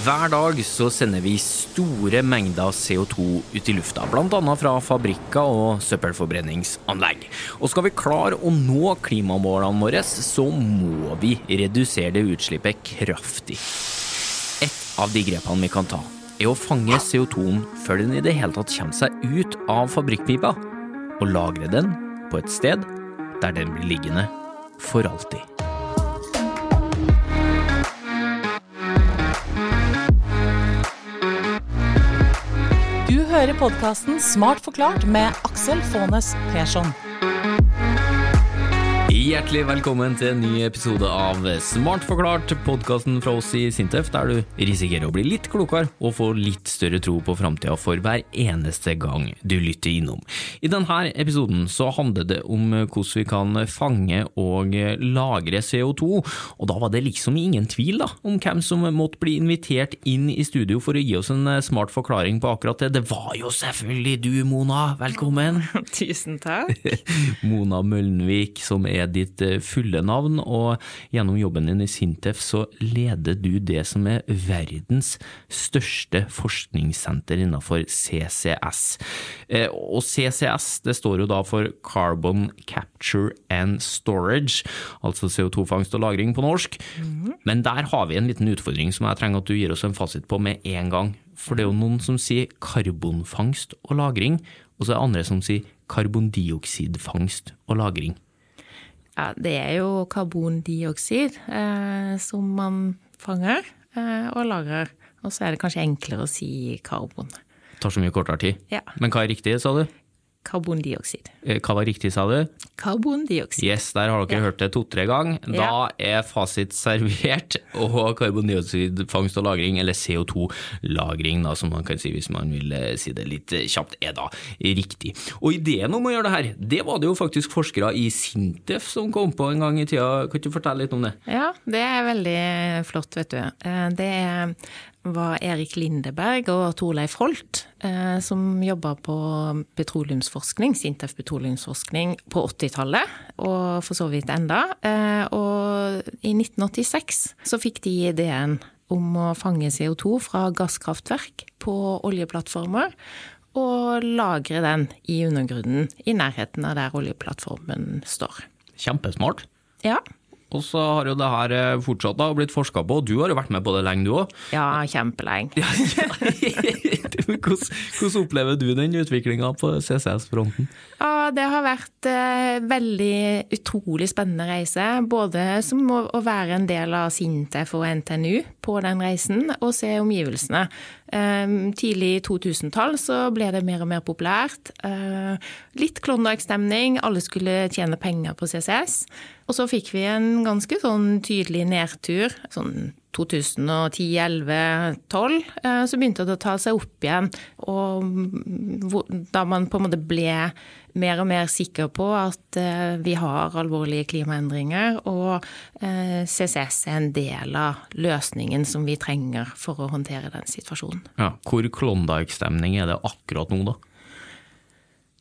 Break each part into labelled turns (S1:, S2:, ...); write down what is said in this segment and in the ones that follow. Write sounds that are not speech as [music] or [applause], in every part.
S1: Hver dag så sender vi store mengder CO2 ut i lufta, bl.a. fra fabrikker og søppelforbrenningsanlegg. Og skal vi klare å nå klimamålene våre, så må vi redusere det utslippet kraftig. Et av de grepene vi kan ta, er å fange CO2-en før den i det hele tatt kommer seg ut av fabrikkpipa, og lagre den på et sted der den blir liggende for alltid.
S2: Hører podkasten Smart forklart med Aksel Faanes Persson.
S1: Hjertelig velkommen til en ny episode av Smart forklart, podkasten fra oss i Sintef, der du risikerer å bli litt klokere og få litt større tro på framtida for hver eneste gang du lytter innom. I denne episoden så handler det om hvordan vi kan fange og lagre CO2, og da var det liksom ingen tvil da, om hvem som måtte bli invitert inn i studio for å gi oss en smart forklaring på akkurat det. Det var jo selvfølgelig du, Mona. Velkommen! [laughs]
S3: Tusen takk. [laughs]
S1: Mona Møllenvik, som er ditt eh, fulle navn, og gjennom jobben din i Sintef så leder du det som er verdens største forskningssenter innenfor CCS. Eh, Og CCS det står jo da for Carbon Capture and Storage, altså CO2-fangst og -lagring på norsk. Men der har vi en liten utfordring som jeg trenger at du gir oss en fasit på med en gang. For det er jo noen som sier karbonfangst og -lagring, og så er det andre som sier karbondioksidfangst og -lagring.
S3: Ja, det er jo karbondioksid eh, som man fanger eh, og lagrer. Og så er det kanskje enklere å si karbon.
S1: Det tar så mye kortere tid.
S3: Ja.
S1: Men hva er riktig, sa du?
S3: Karbondioksid.
S1: Eh, Hva var riktig, sa du?
S3: Karbondioksid.
S1: Yes, der har dere
S3: Ja.
S1: hørt det to-tre ganger. Da er fasit servert, og karbondioksidfangst og -lagring, eller CO2-lagring, da, som man kan si hvis man vil eh, si det litt eh, kjapt, er da riktig. Og ideen om å gjøre det her, det var det jo faktisk forskere i Sintef som kom på en gang i tida. Kan du fortelle litt om det?
S3: Ja, det er veldig flott, vet du. Det Det var Erik Lindeberg og Torleif Holt eh, som jobba på petroleumsforskning, Sintef petroleumsforskning, på 80-tallet, og for så vidt enda. Eh, Og i 1986 så fikk de ideen om å fange CO2 fra gasskraftverk på oljeplattformer. Og lagre den i undergrunnen, i nærheten av der oljeplattformen står.
S1: Kjempesmart.
S3: Ja,
S1: Og så har jo det her eh, fortsatt da, blitt forska på, og du har jo vært med på det lenge, du òg.
S3: ja kjempelenge. [laughs]
S1: hvordan, hvordan opplever du den utviklinga på CCS-fronten?
S3: Ja, det har vært eh, veldig utrolig spennende reise. Både som å, å være en del av Sintef og NTNU på den reisen, og se omgivelsene. Eh, tidlig 2000-tall så ble det mer og mer populært. Eh, litt Klondyke-stemning, alle skulle tjene penger på CCS. Og så fikk vi en ganske sånn tydelig nedtur. sånn 2010, 11, 12, eh, så begynte det å ta seg opp igjen. Og da man på en måte ble mer og mer sikker på at eh, vi har alvorlige klimaendringer, og eh, CCS er en del av løsningen som vi trenger for å håndtere den situasjonen.
S1: Ja, hvor Klondyke-stemning er det akkurat nå, da?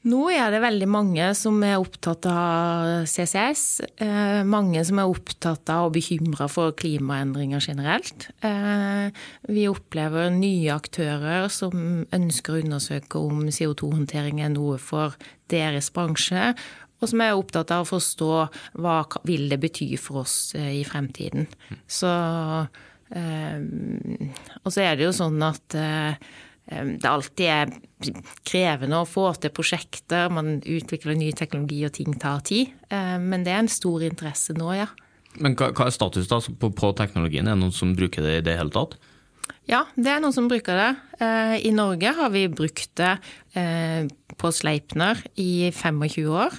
S3: Nå er det veldig mange som er opptatt av CCS. Eh, mange som er opptatt av og bekymra for klimaendringer generelt. Eh, vi opplever nye aktører som ønsker å undersøke om CO2-håndtering er noe for deres bransje. Og som er opptatt av å forstå hva vil det bety for oss eh, i fremtiden. Så Og så er det jo sånn at det alltid er krevende å få til prosjekter, man utvikler ny teknologi og ting tar tid. Eh, Men det er en stor interesse nå, ja.
S1: Men hva, hva er status da på, på teknologien? Er det noen som bruker det i det hele tatt?
S3: Ja, det er noen som bruker det. Eh, I Norge har vi brukt det på Sleipner i 25 år.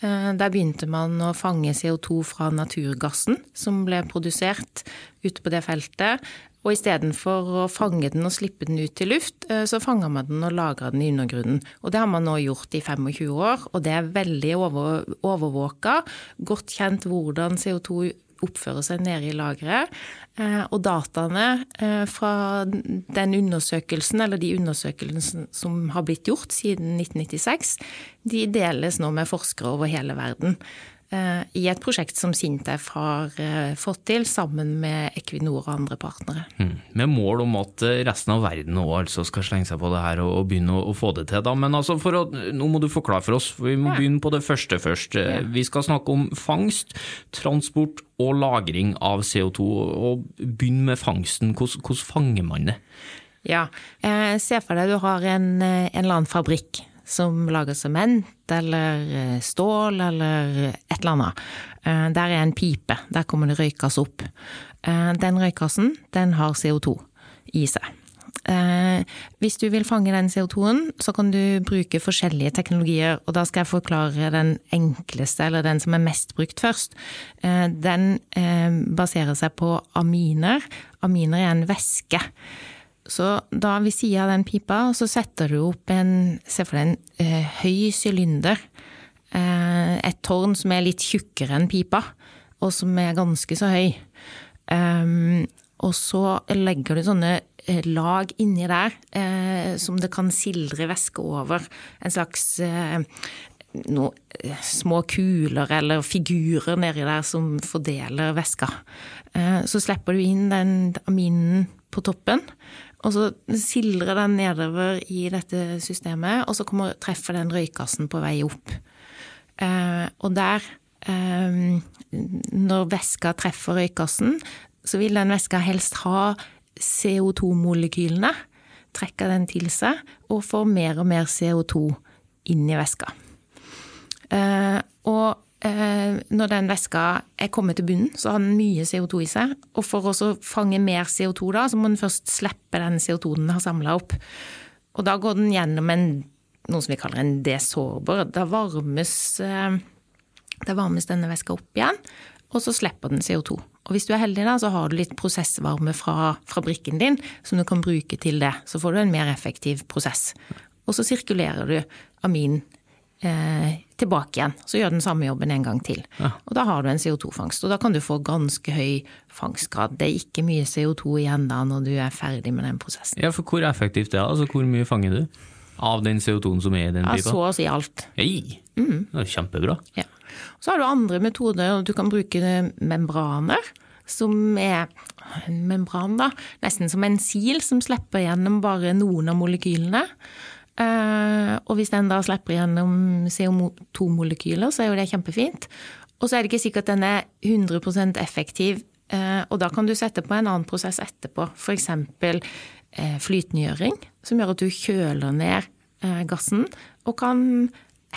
S3: Der begynte man å fange CO2 fra naturgassen som ble produsert ute på det feltet. Og istedenfor å fange den og slippe den ut til luft, eh, så fanger man den og lagra den i undergrunnen. Og det har man nå gjort i 25 år, og det er veldig over, overvåka. Godt kjent hvordan CO2 oppfører seg nede i lageret. Eh, Og dataene eh, fra den undersøkelsen, eller de undersøkelsene som har blitt gjort siden 1996, de deles nå med forskere over hele verden. Eh, i et prosjekt som Sintef har eh, fått til sammen med Equinor og andre partnere.
S1: Mm. Med mål om at eh, resten av verden òg altså skal slenge seg på det her og, og begynne å, å, få det til. Da. Men altså å, nå må du forklare for oss, for vi må ja. begynne på det første først. Ja. Vi skal snakke om fangst, transport og lagring av CO2. og Begynn med fangsten. Hvordan, fanger man det?
S3: Ja, eh, Se for deg du har en, en eller annen fabrikk som lager sement eller eh, stål eller et eller annet. Eh, der er en pipe, der kommer det røykass opp. Eh, den røykassen, den har CO2 i seg. Hvis du vil fange den CO2-en, så kan du bruke forskjellige teknologier, og da skal jeg forklare den enkleste, eller den som er mest brukt først. Den baserer seg på aminer. Aminer er en væske. Så da ved sida av den pipa, så setter du opp en Se for deg en eh, høy sylinder. Eh, et tårn som er litt tjukkere enn pipa, og som er ganske så høy. Um, og så legger du sånne eh, lag inni der eh, som det kan sildre væske over. En slags eh, no, eh, små kuler eller figurer nedi der som fordeler væska. så slipper du inn den aminen på toppen. Og så sildrer den nedover i dette systemet, og så kommer, treffer den røykassen på vei opp. Eh, og der, eh, når væska treffer røykassen, så vil den væska helst ha CO2-molekylene. Trekke den til seg og få mer og mer CO2 inn i væska. Eh, og når den væska er kommet til bunnen, så har den mye CO2 i seg. Og for å fange mer CO2 da, så må den først slippe den CO2 den har samla opp. Og da går den gjennom en, noe som vi kaller en desorber. Da varmes, eh, da varmes denne væska opp igjen, og så slipper den CO2. Og hvis du er heldig, da, så har du litt prosessvarme fra fabrikken din som du kan bruke til det. Så får du en mer effektiv prosess. Og så sirkulerer du amin eh, tilbake igjen. Så gjør den samme jobben en gang til. Ja. Og da har du en CO2-fangst. Og da kan du få ganske høy fangstgrad. Det er ikke mye CO2 igjen da når du er ferdig med den prosessen.
S1: Ja, for hvor effektivt det er Altså hvor mye fanger du? Av den CO2-en som er i den pipa?
S3: Ja, så å si alt.
S1: Hei! Mm. Det er kjempebra.
S3: Ja. Så har du andre metoder. Du kan bruke membraner som er en membran, da, nesten som en sil som slipper gjennom bare noen av molekylene. Eh, og hvis den da slipper gjennom CO2-molekyler, så er jo det kjempefint. Og så er det ikke sikkert den er 100% effektiv, eh, og da kan du sette på en annen prosess etterpå. F.eks. Eh, flytengjøring, som gjør at du kjøler ned gassen og kan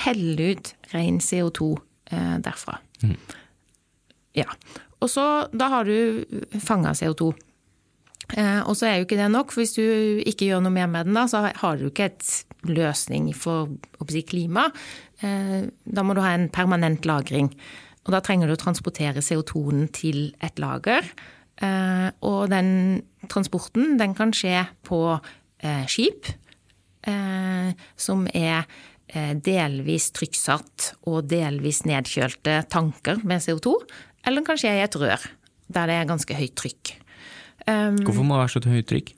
S3: helle ut ren CO2 derfra. Mm. Ja. Og så da har du fanga CO2. Eh, og så er jo ikke det nok, for hvis du ikke gjør noe mer med den, da, så har du ikke et løsning for si, klima. Eh, da må du ha en permanent lagring. Og da trenger du å transportere CO2-en til et lager. Eh, og den transporten, den kan skje på skip, som er delvis trykksatt og delvis nedkjølte tanker med CO2. Eller den kan skje i et rør, der det er ganske høyt trykk.
S1: Um, Hvorfor må det være så høyt trykk?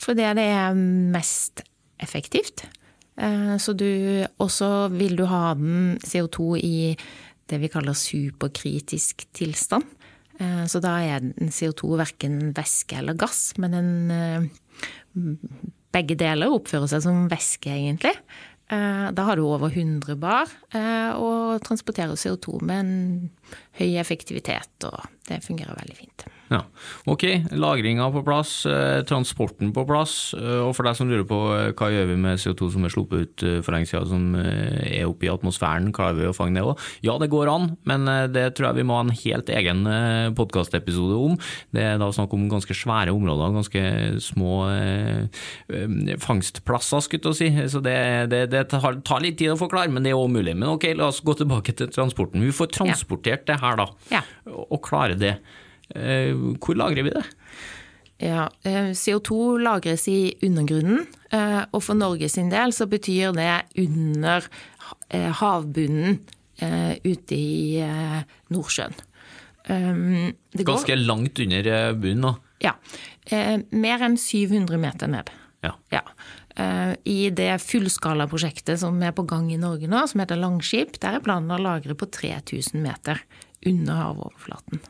S3: Fordi det er mest effektivt. Uh, så du også vil du ha den CO2 i det vi kaller superkritisk tilstand. Uh, så da er CO2 verken væske eller gass, men en, uh, begge deler oppfører seg som væske, egentlig. Da har du over 100 bar og transporterer CO2 med en høy effektivitet, og det fungerer veldig fint.
S1: Ja, Ok, lagringa på plass, eh, transporten på plass. Eh, og for deg som lurer på eh, hva gjør vi med CO2 som er sluppet ut for lenge siden, som er oppe i atmosfæren, klarer vi å fange det òg? Ja, det går an, men det tror jeg vi må ha en helt egen podkastepisode om. Det er da snakk om ganske svære områder, ganske små fangstplasser, skulle jeg si. Så det, det, det tar, tar, litt tid å forklare, men det er òg mulig. Men ok, la oss gå tilbake til transporten. Vi får transportert ja. det her, da, ja. og klare det. Eh, hvor lagrer vi det?
S3: Ja, eh, CO2 lagres i undergrunnen, eh, og for Norge sin del så betyr det under havbunnen ute i Nordsjøen.
S1: Ganske langt under bunnen, da?
S3: Ja. Mer enn 700 meter ned.
S1: Ja. ja.
S3: I det fullskalaprosjektet som er på gang i Norge nå, som heter Langskip, der er planen å lagre på 3000 meter under havoverflaten.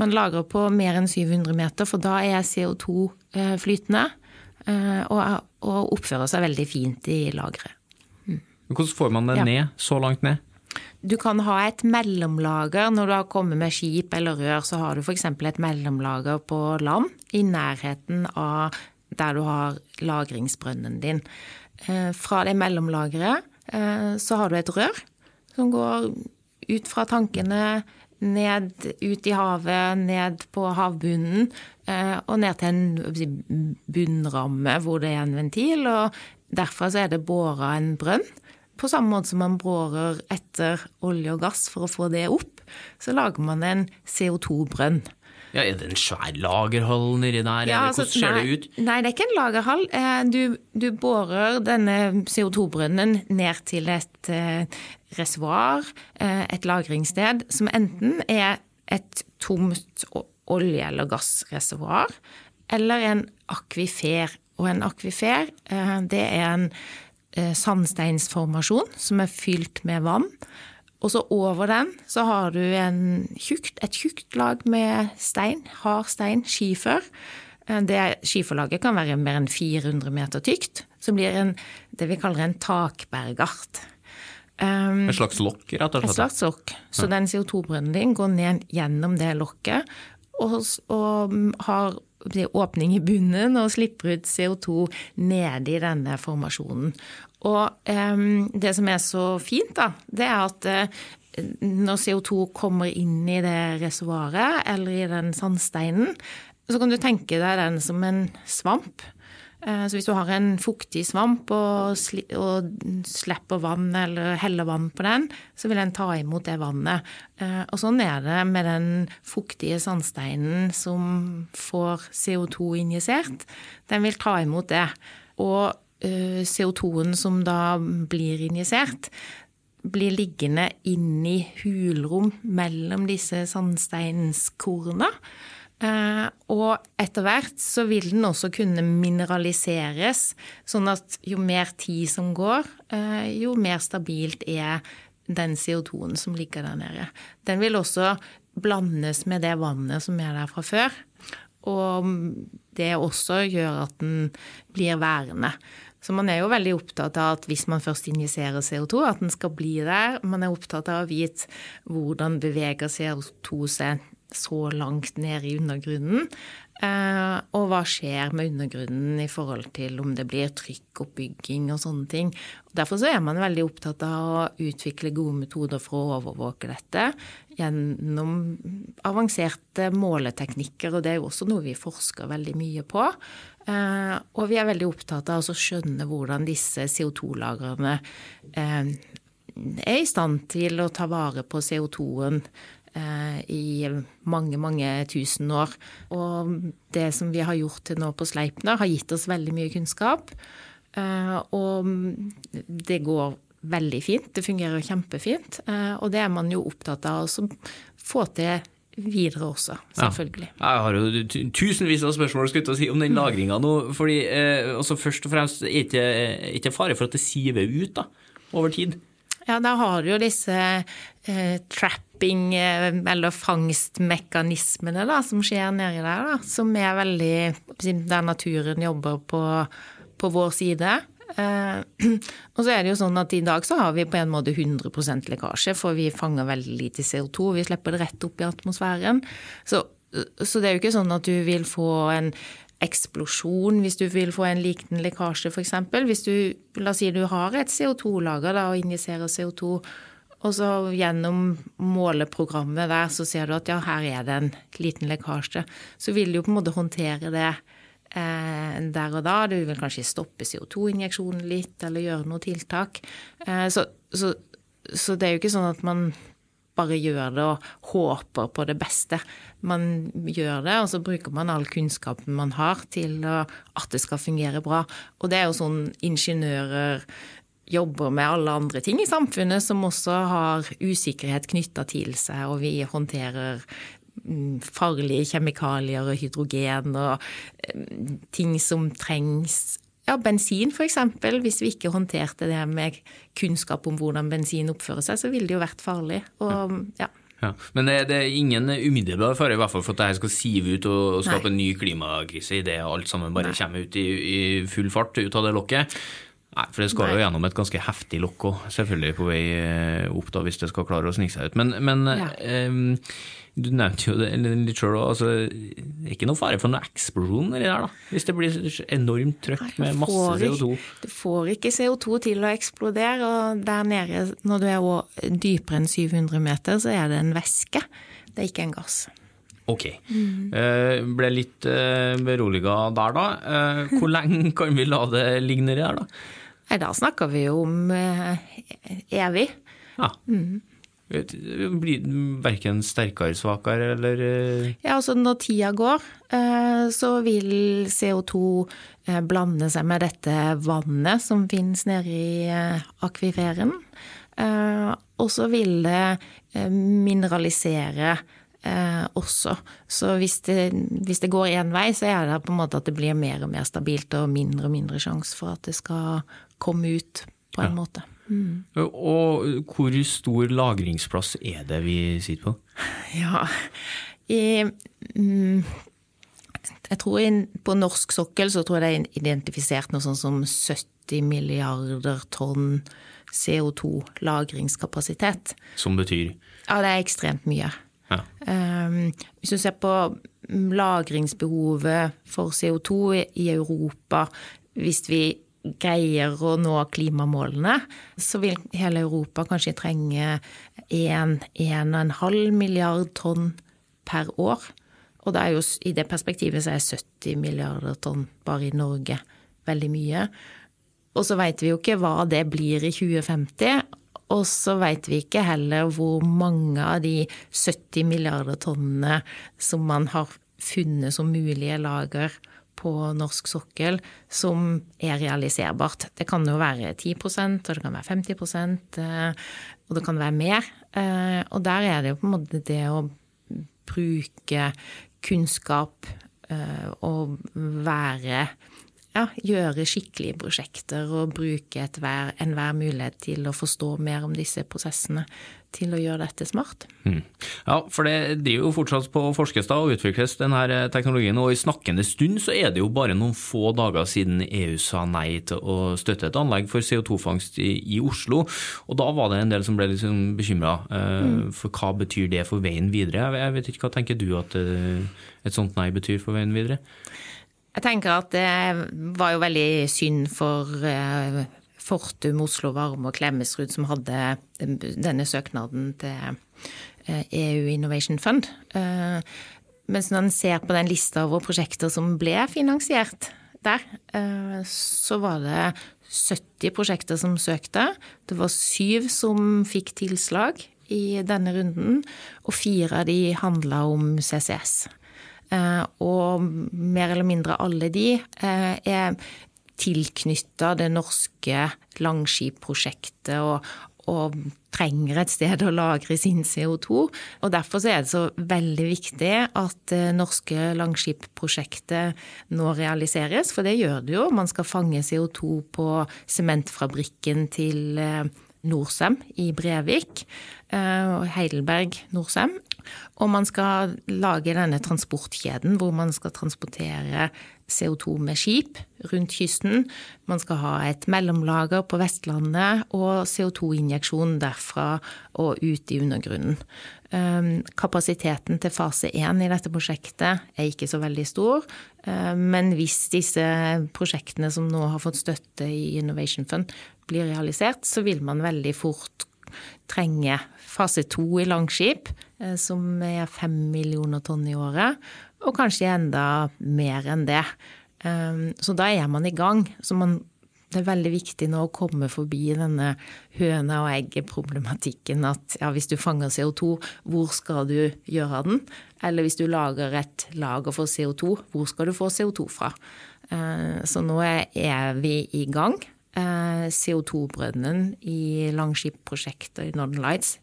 S3: Man lagrer på mer enn 700 meter, for da er CO2 eh, flytende og, oppfører seg veldig fint i lageret.
S1: Mm. Hvordan får man det ned, så langt ned?
S3: Du kan ha et mellomlager. Når du har kommet med skip eller rør, så har du f.eks. et mellomlager på land i nærheten av der du har lagringsbrønnen din. Eh, fra det mellomlageret eh, så har du et rør som går ut fra tankene, ned ut i havet, ned på havbunnen eh, og ned til en bunnramme hvor det er en ventil. og Derfor er det båra en brønn på samme måte som man brårer etter olje og gass for å få det opp, så lager man en CO2-brønn.
S1: Ja, Er det en svær lagerhall nedi der, ja, eller hvordan altså, ser
S3: nei,
S1: det ut?
S3: Nei, det er ikke en lagerhall. Eh, du, du borer denne CO2-brønnen ned til et uh, reservoar, eh, et lagringssted, som enten er et tomt olje- eller gassreservoar, eller en akvifer. Og en akvifer, det er en sandsteinsformasjon som er fylt med vann. Og så over den så har du tjukt, et tjukt lag med stein, hard stein, skifer. Eh, det Skiferlaget kan være mer enn 400 meter tykt, som blir en, det vi kaller en takbergart.
S1: Um, et slags lokk, rett og
S3: slett? Et slags lokk. Så ja. den CO2-brønnen din går ned gjennom det lokket og, og har åpning i bunnen og slipper ut CO2 nede i denne formasjonen. Og um, det som er så fint, da, det er at uh, når CO2 kommer inn i det reservoaret eller i den sandsteinen, så kan du tenke deg den som en svamp. Eh, så hvis du har en fuktig svamp og, slipper vann eller heller vann på den, så vil den ta imot det vannet. Eh, og sånn er det med den fuktige sandsteinen som får CO2 injisert. Den vil ta imot det. Og eh, CO2-en som da blir injisert, blir liggende inni hulrom mellom disse sandsteinskorna. Uh, og etter hvert så vil den også kunne mineraliseres, sånn at jo mer tid som går, uh, jo mer stabilt er den CO2-en som ligger der nede. Den vil også blandes med det vannet som er der fra før. Og det også gjør at den blir værende. Så man er jo veldig opptatt av at hvis man først injiserer CO2, at den skal bli der. Man er opptatt av å vite hvordan beveger CO2 seg så langt ned i undergrunnen? Eh, og hva skjer med undergrunnen i forhold til om det blir trykkoppbygging og sånne ting. Derfor så er man veldig opptatt av å utvikle gode metoder for å overvåke dette gjennom avanserte måleteknikker, og det er jo også noe vi forsker veldig mye på. Eh, og vi er veldig opptatt av å skjønne hvordan disse CO2-lagrene eh, er i stand til å ta vare på CO2-en Eh, i mange, mange tusen år. Og det som vi har gjort til nå på Sleipner, har gitt oss veldig mye kunnskap. Eh, og det går veldig fint. Det fungerer kjempefint. Eh, og det er man jo opptatt av å få til videre også, selvfølgelig.
S1: Ja. Jeg har jo tusenvis av spørsmål skulle si om den lagringa nå. fordi eh, altså Først og fremst er det ikke fare for at det siver ut da, over tid?
S3: Ja, da har du jo disse eh, trapping- eh, eller fangstmekanismene da, som skjer nedi der, da, som er veldig Der naturen jobber på, på vår side. Eh, [clears throat] og så er det jo sånn at i dag så har vi på en måte 100% lekkasje, for vi fanger veldig lite CO2. Vi slipper det rett opp i atmosfæren. Så, så det er jo ikke sånn at du vil få en eksplosjon hvis du vil få en liten lekkasje, f.eks. Hvis du, la oss si du har et CO2-lager og injiserer CO2, og så gjennom måleprogrammet der så ser du at ja, her er det en liten lekkasje, så vil du jo på en måte håndtere det eh, der og da. Du vil kanskje stoppe CO2-injeksjonen litt, eller gjøre noe tiltak. Eh, så, så, så det er jo ikke sånn at man bare gjør det og håper på det beste. Man gjør det, og så bruker man all kunnskapen man har til at det skal fungere bra. Og det er jo sånn ingeniører jobber med alle andre ting i samfunnet som også har usikkerhet knytta til seg, og vi håndterer mm, farlige kjemikalier og hydrogen og mm, ting som trengs ja, bensin f.eks. Hvis vi ikke håndterte det med kunnskap om hvordan bensin oppfører seg, så ville det jo vært farlig. Og, ja.
S1: Ja, men det, det, er ingen umiddelbar fare i hvert fall for at dette skal sive ut og, skape Nei. en ny klimakrise idet alt sammen bare Nei. kommer ut i, i, full fart ut av det lokket. Nei, for det skal Nei. jo gjennom et ganske heftig lokk òg, selvfølgelig på vei eh, opp da, hvis det skal klare å snike seg ut. Men, men ja. um, du nevnte jo det litt sjøl òg, altså, det ikke noe fare for noen eksplosjon der, da? Hvis det blir enormt trøkk med masse CO2?
S3: Du får ikke CO2 til å eksplodere, og der nede, når du er dypere enn 700 meter, så er det en væske. Det er ikke en gass.
S1: Ok. Mm. Uh, ble litt uh, beroliga der, da. Uh, hvor [laughs] lenge kan vi la det ligge nedi der, da?
S3: Nei, da snakker vi jo om evig.
S1: Ja. Mm. Blir verken sterkere, svakere, eller eh?
S3: Ja, altså når tida går, eh, så vil CO2 eh, blande seg med dette vannet som finnes nede i akviferen. Og så vil det mineralisere også. Så hvis det, hvis det går én vei, så er det på en måte at det blir mer og mer stabilt og mindre og mindre sjanse for at det skal komme ut på en ja. måte.
S1: Mm. Og hvor stor lagringsplass er det vi sitter på? [laughs]
S3: Ja, i, mm, jeg tror i, På norsk sokkel så tror jeg det er identifisert noe sånn som 70 milliarder tonn CO2-lagringskapasitet.
S1: Som betyr?
S3: Ja, det er ekstremt mye. Ja. Um, hvis du ser på lagringsbehovet for CO2 i Europa hvis vi greier å nå klimamålene, så vil hele Europa kanskje trenge 1-1,5 milliard tonn per år. Og det jo, i det perspektivet så er 70 milliarder tonn bare i Norge veldig mye. Og så veit vi jo ikke hva det blir i 2050. Og så veit vi ikke heller hvor mange av de 70 milliarder tonnene som man har funnet som mulige lager på norsk sokkel som er realiserbart. Det kan jo være 10% og det kan være 50 eh, og det kan være mer. Eh, og der er det jo på en måte det å bruke kunnskap eh, og være ja, gjøre skikkelige prosjekter og bruke enhver mulighet til å forstå mer om disse prosessene til å gjøre dette smart. Mm.
S1: Ja, for det driver jo fortsatt på å forskes og utvikles denne teknologien, og i snakkende stund så er det jo bare noen få dager siden EU sa nei til å støtte et anlegg for CO2-fangst i, i, Oslo, og da var det en del som ble liksom bekymra uh, mm. for hva betyr det for veien videre. Jeg vet ikke, Hva tenker du at uh, et sånt nei betyr for veien videre?
S3: Jeg tenker at det var jo veldig synd for Fortum, Oslo Varme og Klemetsrud som hadde denne søknaden til EU eh, e Innovation Fund. Eh, mens når en ser på den lista over prosjekter som ble finansiert der, eh, så var det 70 prosjekter som søkte. Det var syv som fikk tilslag i denne runden, og fire av de handla om CCS. Og mer eller mindre alle de er tilknytta det norske Langskip-prosjektet og, og, trenger et sted å lagre sin CO2. Og Derfor er det så veldig viktig at det norske Langskip-prosjektet nå realiseres, for det gjør det jo. Man skal fange CO2 på sementfabrikken til eh, Norcem i Brevik. Eh, Heidelberg Norcem. Og man skal lage denne transportkjeden hvor man skal transportere CO2 med skip rundt kysten. Man skal ha et mellomlager på Vestlandet og CO2-injeksjon derfra og ut i undergrunnen. Ehm, kapasiteten til fase én i dette prosjektet er ikke så veldig stor. Ehm, men hvis disse prosjektene som nå har fått støtte i Innovation Fund blir realisert, så vil man veldig fort trenge fase to i Langskip, eh, som er fem millioner tonn i året og kanskje enda mer enn det. Ehm, så da er man i gang. Så man, det er veldig viktig nå å komme forbi denne høna og egget-problematikken. At ja, hvis du fanger CO2, hvor skal du gjøre den? Eller hvis du lager et lager for CO2, hvor skal du få CO2 fra? Ehm, så nå er vi i gang. Ehm, CO2-brønnen i Langskip-prosjektet i Northern Lights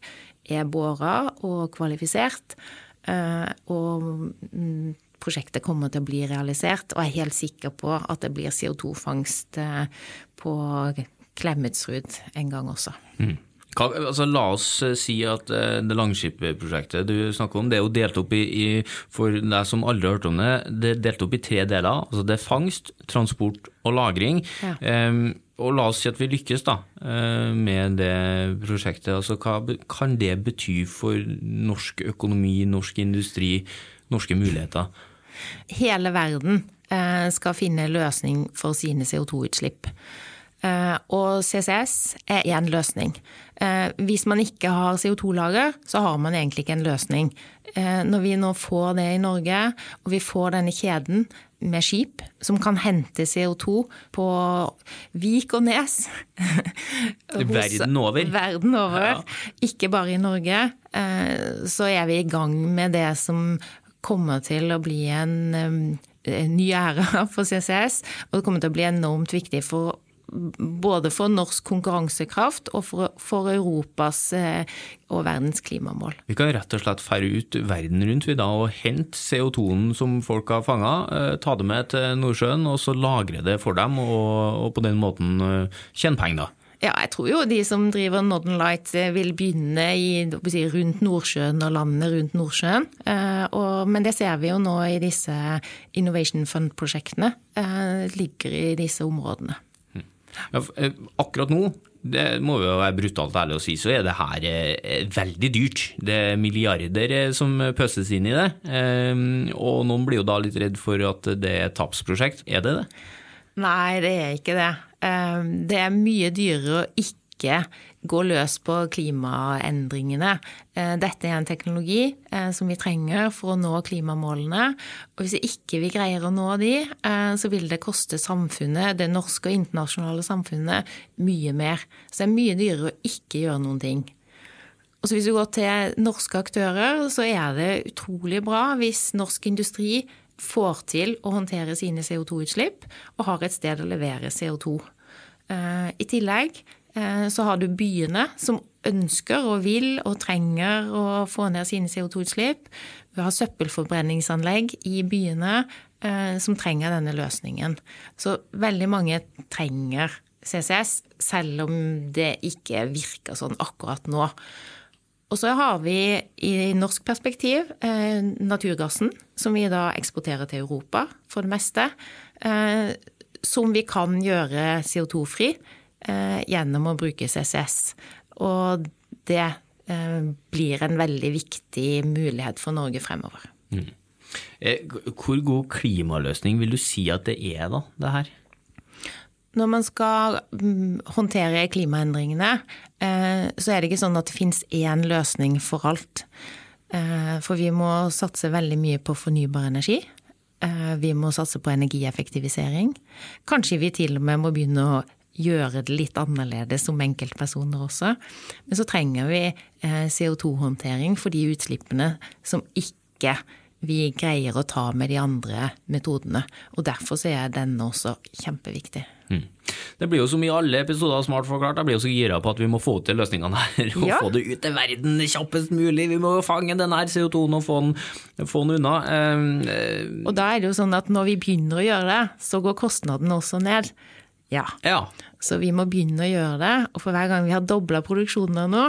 S3: er båra og kvalifisert. Eh, og mm, prosjektet kommer til å bli realisert, og jeg er helt sikker på at det blir CO2-fangst på Klemetsrud en gang også.
S1: Mm. Hva, altså, la oss eh, si at uh, det Langskip-prosjektet du snakker om, det er jo delt opp i, i, for deg som aldri har hørt om det, det er delt opp i tre deler. Altså Det er fangst, transport og lagring. Ja. Um, og la oss si at vi lykkes da, uh, med det prosjektet. Altså, hva kan det bety for norsk økonomi, norsk industri, norske muligheter?
S3: Hele verden skal finne løsning for sine CO2-utslipp. Eh, og CCS er én løsning. Eh, hvis man ikke har CO2-lager, så har man egentlig ikke en løsning. Eh, når vi nå får det i Norge, og vi får denne kjeden med skip som kan hente CO2 på Vik og Nes
S1: Verden over.
S3: Verden over. Ja. Ikke bare i Norge. Så er vi i gang med det som kommer til å bli en ny ære [laughs] for CCS, og det kommer til å bli enormt viktig for både for norsk konkurransekraft og for, for Europas eh, og verdens klimamål.
S1: Vi kan rett og slett fære ut verden rundt vi da, og hente CO2-en som folk har fanga, eh, ta det med til Nordsjøen og så lagre det for dem, og, og på den måten eh, tjene penger. da.
S3: Ja, jeg tror jo de som driver Northern Light vil begynne i, rundt Nordsjøen og landene rundt Nordsjøen. Eh, men det ser vi jo nå i disse Innovation Fund-prosjektene. Eh, ligger i disse områdene.
S1: Ja, eh, akkurat nå, det må jo være brutalt ærlig å si, så er det her eh, veldig dyrt. Det er milliarder eh, som pøses inn i det. Og noen blir jo da litt redd for at det er et tapsprosjekt. Er det det?
S3: Nei, det er ikke det. Det er mye dyrere å ikke gå løs på klimaendringene. Eh, dette er en teknologi eh, som vi trenger for å nå klimamålene. Og hvis ikke vi greier å nå de, eh, så vil det koste samfunnet, det norske og internasjonale samfunnet, mye mer. Så det er mye dyrere å ikke gjøre noen ting. Og så Hvis vi går til norske aktører, så er det utrolig bra hvis norsk industri får til å håndtere sine CO2-utslipp og har et sted å levere CO2. I tillegg så har du byene som ønsker og vil og trenger å få ned sine CO2-utslipp. Vi har søppelforbrenningsanlegg i byene eh, som trenger denne løsningen. Så veldig mange trenger CCS, selv om det ikke virker sånn akkurat nå. Og så har vi i norsk perspektiv eh, naturgassen, som vi da eksporterer til Europa for det meste. Som vi kan gjøre CO2-fri eh, gjennom å bruke CCS. Og det eh, blir en veldig viktig mulighet for Norge fremover. Mm.
S1: Eh, hvor god klimaløsning vil du si at det er, da, det her?
S3: Når man skal mm, håndtere klimaendringene, eh, så er det ikke sånn at det fins én løsning for alt. Eh, for vi må satse veldig mye på fornybar energi. Vi må satse på energieffektivisering. Kanskje vi til og med må begynne å gjøre det litt annerledes som enkeltpersoner også. Men så trenger vi eh, CO2-håndtering for de utslippene som ikke vi greier å ta med de andre metodene. Og derfor så er denne også kjempeviktig. Mm.
S1: Det blir jo som i alle episoder av Smart forklart, jeg blir jo så gira på at vi må få til løsningene her. Og ja. få det ut til verden kjappest mulig. Vi må jo fange den her CO2-en og få den, få den unna.
S3: Um, og da er det jo sånn at når vi begynner å gjøre det, så går kostnaden også ned. Ja.
S1: ja.
S3: Så vi må begynne å gjøre det. Og for hver gang vi har dobla produksjonen nå,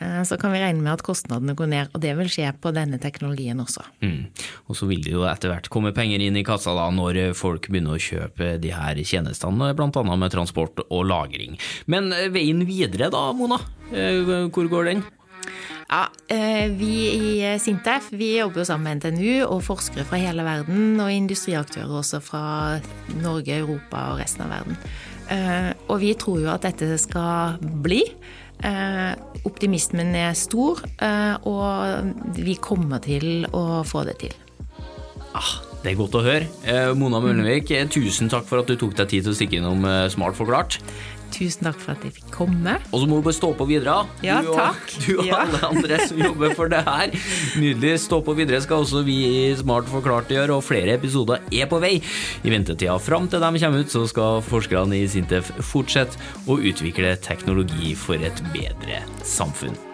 S3: eh, så kan vi regne med at kostnadene går ned. Og det vil skje på denne teknologien også. Mm.
S1: Og så vil det jo etter hvert komme penger inn i kassa da, når folk begynner å kjøpe de her tjenestene, bl.a. med transport og lagring. Men eh, veien videre da, Mona? Eh, hvor går den?
S3: Ja, Vi i Sintef vi jobber jo sammen med NTNU og forskere fra hele verden, og industriaktører også fra Norge, Europa og resten av verden. Eh, og vi tror jo at dette skal bli. Eh, optimismen er stor, eh, og vi kommer til å få det til.
S1: Ah, det er godt å høre. Mona Møllevik, tusen takk for at du tok deg tid til å stikke innom Smart forklart.
S3: Tusen takk for at jeg fikk komme.
S1: Og så må du bare stå på videre.
S3: Ja, du takk.
S1: Og, [laughs] du og ja. alle andre som jobber for det her. Nydelig. Stå på videre skal også vi i Smart forklart gjøre, og flere episoder er på vei. I ventetida fram til de kommer ut, så skal forskerne i Sintef fortsette å utvikle teknologi for et bedre samfunn.